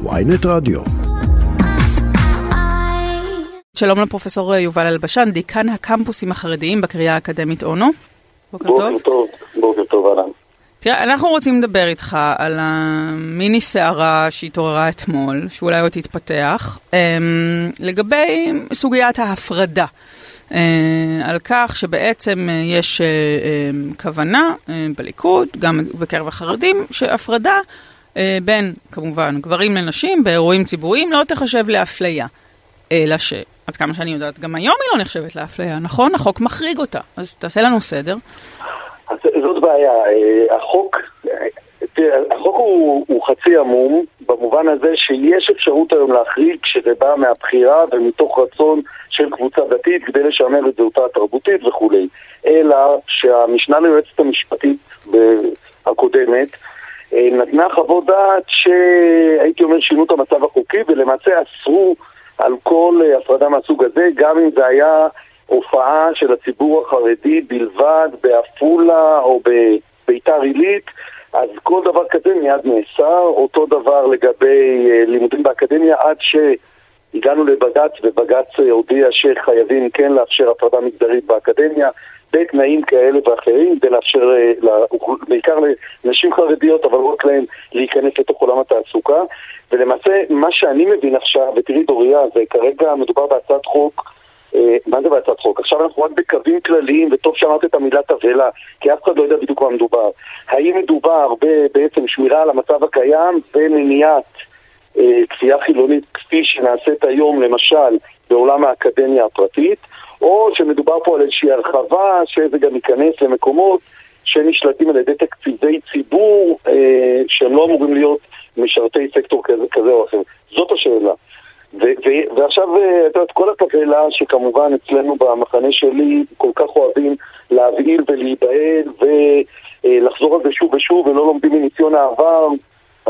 ויינט רדיו. שלום לפרופסור יובל אלבשן, דיקן הקמפוסים החרדיים בקריאה האקדמית אונו. בוקר טוב. בוקר טוב, בוקר טוב, אהלן. תראה, אנחנו רוצים לדבר איתך על המיני סערה שהתעוררה אתמול, שאולי עוד תתפתח, אמ, לגבי סוגיית ההפרדה. אה, על כך שבעצם אה, יש אה, כוונה בליכוד, גם בקרב החרדים, שהפרדה בין, כמובן, גברים לנשים באירועים ציבוריים לא תחשב לאפליה. אלא ש... עד כמה שאני יודעת, גם היום היא לא נחשבת לאפליה, נכון? החוק מחריג אותה. אז תעשה לנו סדר. אז זאת בעיה. החוק, החוק הוא, הוא חצי עמום, במובן הזה שיש אפשרות היום להחריג כשזה בא מהבחירה ומתוך רצון של קבוצה דתית כדי לשמר את זהותה התרבותית וכולי. אלא שהמשנה ליועצת המשפטית הקודמת אה, נתנה חוות דעת שהייתי אומר שינו את המצב החוקי ולמעשה אסרו על כל אה, הפרדה מהסוג הזה, גם אם זה היה הופעה של הציבור החרדי בלבד בעפולה או בביתר עילית, אז כל דבר כזה מיד נאסר, אותו דבר לגבי אה, לימודים באקדמיה עד שהגענו לבג"ץ ובג"ץ הודיע שחייבים כן לאפשר הפרדה מגדרית באקדמיה בתנאים כאלה ואחרים כדי לאפשר אה, בעיקר לנשים חרדיות אבל לא רק להן להיכנס לתוך עולם התעסוקה ולמעשה מה שאני מבין עכשיו, ותראי דוריה, זה כרגע מדובר בהצעת חוק אה, מה זה בהצעת חוק? עכשיו אנחנו רק בקווים כלליים, וטוב שאמרת את המילה תבהלה, כי אף אחד לא יודע בדיוק מה מדובר. האם מדובר בעצם שמירה על המצב הקיים ומניעת כפייה חילונית כפי שנעשית היום, למשל, בעולם האקדמיה הפרטית, או שמדובר פה על איזושהי הרחבה, שזה גם ייכנס למקומות שנשלטים על ידי תקציבי ציבור, אה, שהם לא אמורים להיות משרתי סקטור כזה, כזה או אחר. זאת השאלה. ועכשיו, אה, את יודעת, כל התבהלה שכמובן אצלנו במחנה שלי כל כך אוהבים להבהיל ולהיבהל ולחזור על זה שוב ושוב ולא לומדים מניסיון העבר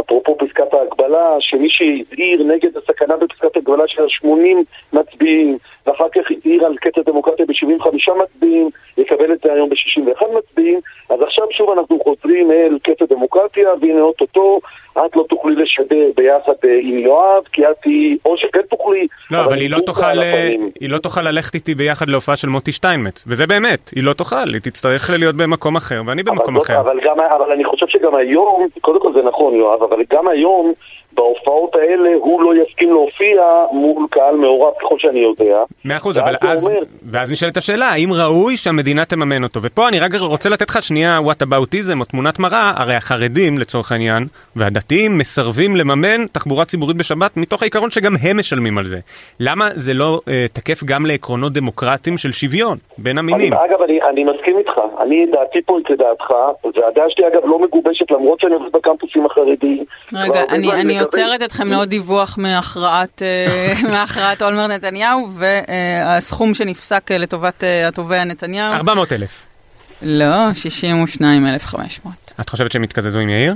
אפרופו פסקת ההגבלה, שמי שהזהיר נגד הסכנה בפסקת הגבלה של ה-80 מצביעים, ואחר כך הזהיר על קץ הדמוקרטיה ב-75 מצביעים, יקבל את זה היום ב-61 מצביעים, אז עכשיו שוב אנחנו חוזרים אל קץ הדמוקרטיה, והנה אוטוטו, את לא תוכלי לשדר ביחד אה, עם יואב, כי את היא, או שכן תוכלי, לא, אבל, אבל היא, לא תוכל, אה, היא לא תוכל ללכת איתי ביחד להופעה של מוטי שטיינמץ, וזה באמת, היא לא תוכל, היא תצטרך להיות במקום אחר, ואני במקום אבל אחר. אבל, גם, אבל אני חושב שגם היום, קודם כל זה נכון יואב, אבל גם היום בהופעות האלה הוא לא יסכים להופיע מול קהל מעורב ככל שאני יודע. מאה אחוז, אבל אז, אומר... ואז נשאלת השאלה, האם ראוי שהמדינה תממן אותו? ופה אני רק רוצה לתת לך שנייה וואט אבאוטיזם או תמונת מראה, הרי החרדים לצורך העניין, והדתיים מסרבים לממן תחבורה ציבורית בשבת מתוך העיקרון שגם הם משלמים על זה. למה זה לא אה, תקף גם לעקרונות דמוקרטיים של שוויון בין המינים? אני, אגב, אני, אני מסכים איתך, אני דעתי פה היא כדעתך, והדעה שלי אגב לא מגובשת למרות שאני עובד בקמפוסים החרדיים. רגע, אני, אני עוצרת אתכם לעוד דיווח מהכרעת אה, אולמר נתניהו והסכום שנפסק אה, לטובת אה, התובע נתניהו. 400 אלף. לא, 62,500. את חושבת שהם יתקזזו עם יאיר?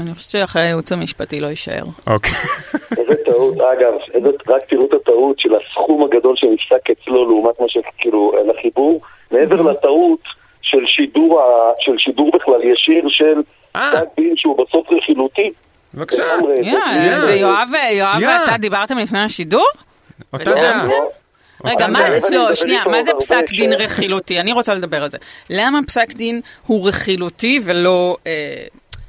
אני חושבת שאחרי הייעוץ המשפטי לא יישאר. אוקיי. איזה טעות, אגב, רק תראו את הטעות של הסכום הגדול שנפסק אצלו לעומת מה שכאילו, לחיבור, מעבר לטעות של שידור בכלל ישיר של פסק דין שהוא בסוף רכילותי. בבקשה. זה יואב ואתה דיברתם לפני השידור? אותה דעה. רגע, מה, לא, שנייה, מה זה פסק דין רכילותי? אני רוצה לדבר על זה. למה פסק דין הוא רכילותי ולא... אה,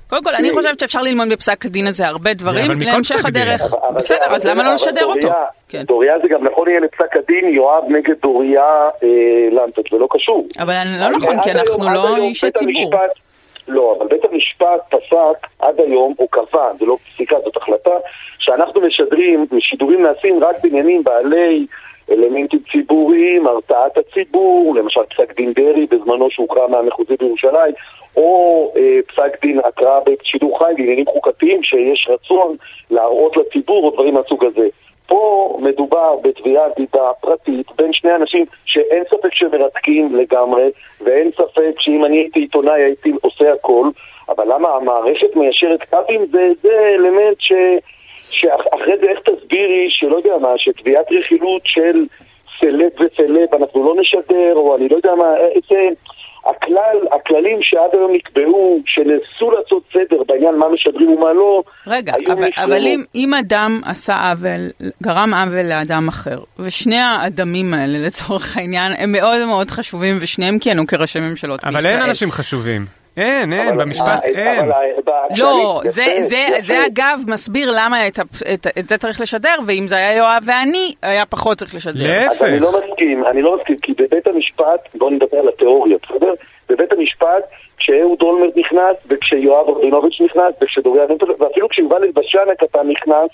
קודם כל, אני חושבת שאפשר ללמוד בפסק הדין הזה הרבה דברים להמשך הדרך. בסדר, אז למה לא לשדר אותו? כן. דוריה זה גם נכון יהיה לפסק הדין יואב נגד דוריה אה, לנטות, זה לא קשור. אבל לא נכון, כי אנחנו לא אישי ציבור. לא, אבל בית המשפט פסק עד היום, או קבע, זה לא פסיקה, זאת החלטה, שאנחנו משדרים, שידורים נעשים רק בעניינים בעלי אלמנטים ציבוריים, הרתעת הציבור, למשל פסק דין דרעי בזמנו שהוקרא מהמחוזי בירושלים, או אה, פסק דין הקראה בשידור חי בעניינים חוקתיים שיש רצון להראות לציבור או דברים מהסוג הזה. פה מדובר בתביעת דיבה פרטית בין שני אנשים שאין ספק שמרתקים לגמרי, ואין ספק שאם אני הייתי עיתונאי הייתי עושה הכל, אבל למה המערכת מיישרת קווים? זה, זה אלמנט ש... שאחרי זה איך תסבירי שלא יודע מה, שתביעת רכילות של סלב וסלב אנחנו לא נשדר, או אני לא יודע מה, איזה... הכלל, הכללים שעד היום נקבעו, שנעשו לעשות סדר בעניין מה משדרים ומה לא, רגע, אבל, אבל אם, אם אדם עשה עוול, גרם עוול לאדם אחר, ושני האדמים האלה לצורך העניין הם מאוד מאוד חשובים, ושניהם כיהנו כראשי ממשלות אבל בישראל. אין אנשים חשובים. אין, אין, במשפט אה, אין. אה, לא, זה, אגב מסביר למה את, זה צריך לשדר, ואם זה היה יואב ואני, היה פחות צריך לשדר. אז אני להפך. לא מסכים, אני לא מסכים, כי בבית המשפט, בואו נדבר על התיאוריה, בסדר? בבית המשפט, כשאהוד אולמרט נכנס, וכשיואב רבינוביץ' נכנס, וכשדוריה נטל, ואפילו כשיובל אלבשן הקטן נכנס,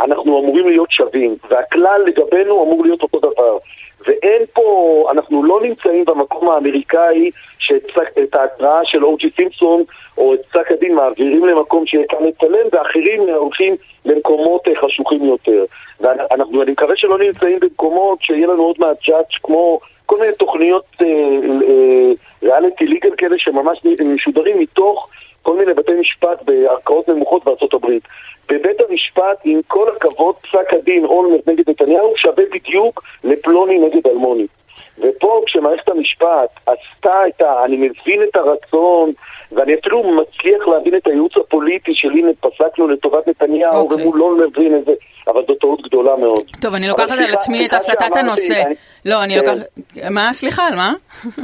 אנחנו אמורים להיות שווים, והכלל לגבינו אמור להיות אותו דבר. ואין פה, אנחנו לא נמצאים במקום האמריקאי שאת ההתראה של אורג'י סימפסון או את פסק הדין מעבירים למקום כאן לצלם ואחרים הולכים למקומות אה, חשוכים יותר. ואנחנו, אני מקווה שלא נמצאים במקומות שיהיה לנו עוד מעט ג'אדג' כמו כל מיני תוכניות אה, אה, ריאליטי ליגל כאלה שממש משודרים מתוך כל מיני בתי משפט בערכאות נמוכות בארצות הברית. בבית המשפט, עם כל הכבוד, פסק הדין אולמרט נגד נתניהו שווה בדיוק לפלוני נגד אלמוני. ופה כשמערכת המשפט עשתה את ה... אני מבין את הרצון, ואני אפילו מצליח להבין את הייעוץ הפוליטי של הנה פסקנו לטובת נתניהו, אוקיי. ומול לא מבין את זה, אבל זו טעות גדולה מאוד. טוב, אני לוקחת על עצמי את הסטת הנושא. אני- לא, אני כן. לוקחת... מה? סליחה, על מה?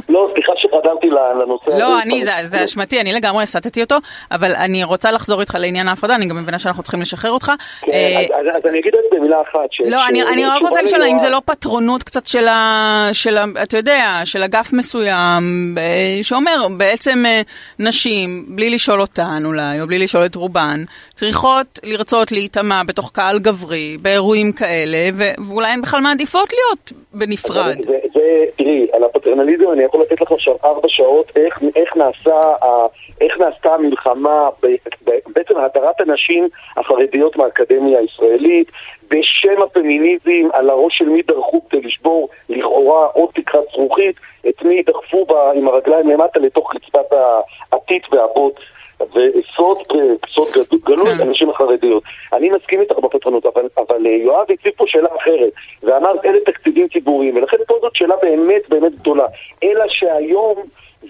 לא, סליחה שחזרתי ל- לנושא הזה. לא, אני, זה, אשמתי, אני לגמרי הסטתי אותו, אבל אני רוצה לחזור איתך לעניין ההפרדה, אני גם מבינה שאנחנו צריכים לשחרר אותך. כן, אה, אז- אני אגיד את זה במילה אחת. לא, אני, רק רוצה לשאול, ליואב- זה לא פטרונות קצת של ה... אתה יודע, של אגף מסוים, אה, שאומר בעצם אה, נשים, בלי לשאול אותן אולי, או בלי לשאול את רובן, צריכות לרצות להיטמע בתוך קהל גברי, באירועים כאלה, ואולי הן בכלל מעדיפות להיות בנפרד. זה, זה, זה, תראי, על הפטרנליזם אני יכול לתת לך עכשיו ארבע שעות איך, איך, נעשה, איך נעשתה המלחמה, ב, ב, בעצם הדרת הנשים החרדיות מהאקדמיה הישראלית, בשם הפמיניזם, על הראש של מי דרכו כדי לשבור לכאורה עוד תקרת זכוכית, את מי דחפו בה עם הרגליים למטה לתוך רצפת העתית והבוץ. וסוד, סוד גדול- גלוי, כן. הנשים החרדיות. אני מסכים איתך בפטרנות, אבל, אבל אה, יואב הציב פה שאלה אחרת, ואמר אלה תקציבים ציבוריים, ולכן פה זאת שאלה באמת באמת גדולה. אלא שהיום...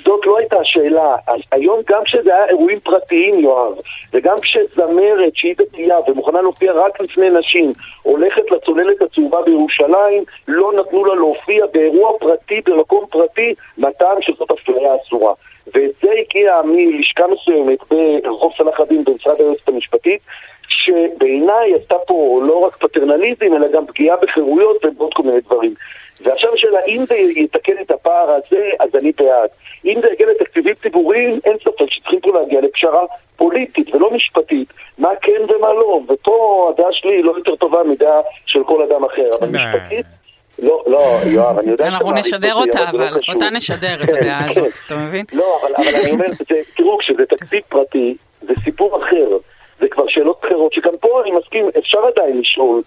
זאת לא הייתה השאלה. היום גם כשזה היה אירועים פרטיים, יואב, וגם כשזמרת שהיא דתייה ומוכנה להופיע רק לפני נשים, הולכת לצוללת הצהובה בירושלים, לא נתנו לה להופיע באירוע פרטי, במקום פרטי, מהטעם שזאת אפליה אסורה. ואת זה הגיע מלשכה מסוימת ברחוב צלאח א-דין במשרד היועצת המשפטית, שבעיניי עשתה פה לא רק פטרנליזם, אלא גם פגיעה בחירויות ובעוד כל מיני דברים. ועכשיו השאלה, אם זה יתקן את הפער הזה, אז אני בעד. אם זה יגיע לתקציבים ציבוריים, אין ספק שצריכים פה להגיע לפשרה פוליטית ולא משפטית, מה כן ומה לא. ופה הדעה שלי היא לא יותר טובה מדעה של כל אדם אחר, אבל. משפטית... לא, לא, יואב, אני יודע אנחנו נשדר אותה, לא אבל קשור. אותה נשדר, את הדעה. הזאת, אתה מבין? לא, אבל, אני אומר, תראו, כשזה תקציב פרטי, זה סיפור אחר. זה כבר שאלות אחרות, שגם פה אני מסכים, אפשר עדיין לשאול,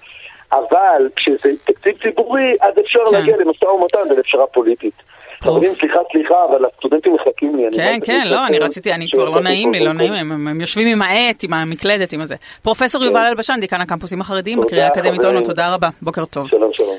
אבל כשזה תקציב ציבורי, אז אפשר כן. להגיע למשא ומתן ולפשרה פוליטית. חברים, סליחה, סליחה, אבל הסטודנטים מחכים לי. כן, כן, לא, אני רציתי, אני כבר לא נעים לי, לא נעים, הם- יושבים עם העט, עם המקלדת, עם הזה. פרופסור כן. יובל אלבשן, דיקן הקמפוסים החרדיים בקריאה האקדמית. אונו, תודה רבה, בוקר טוב. שלום, שלום.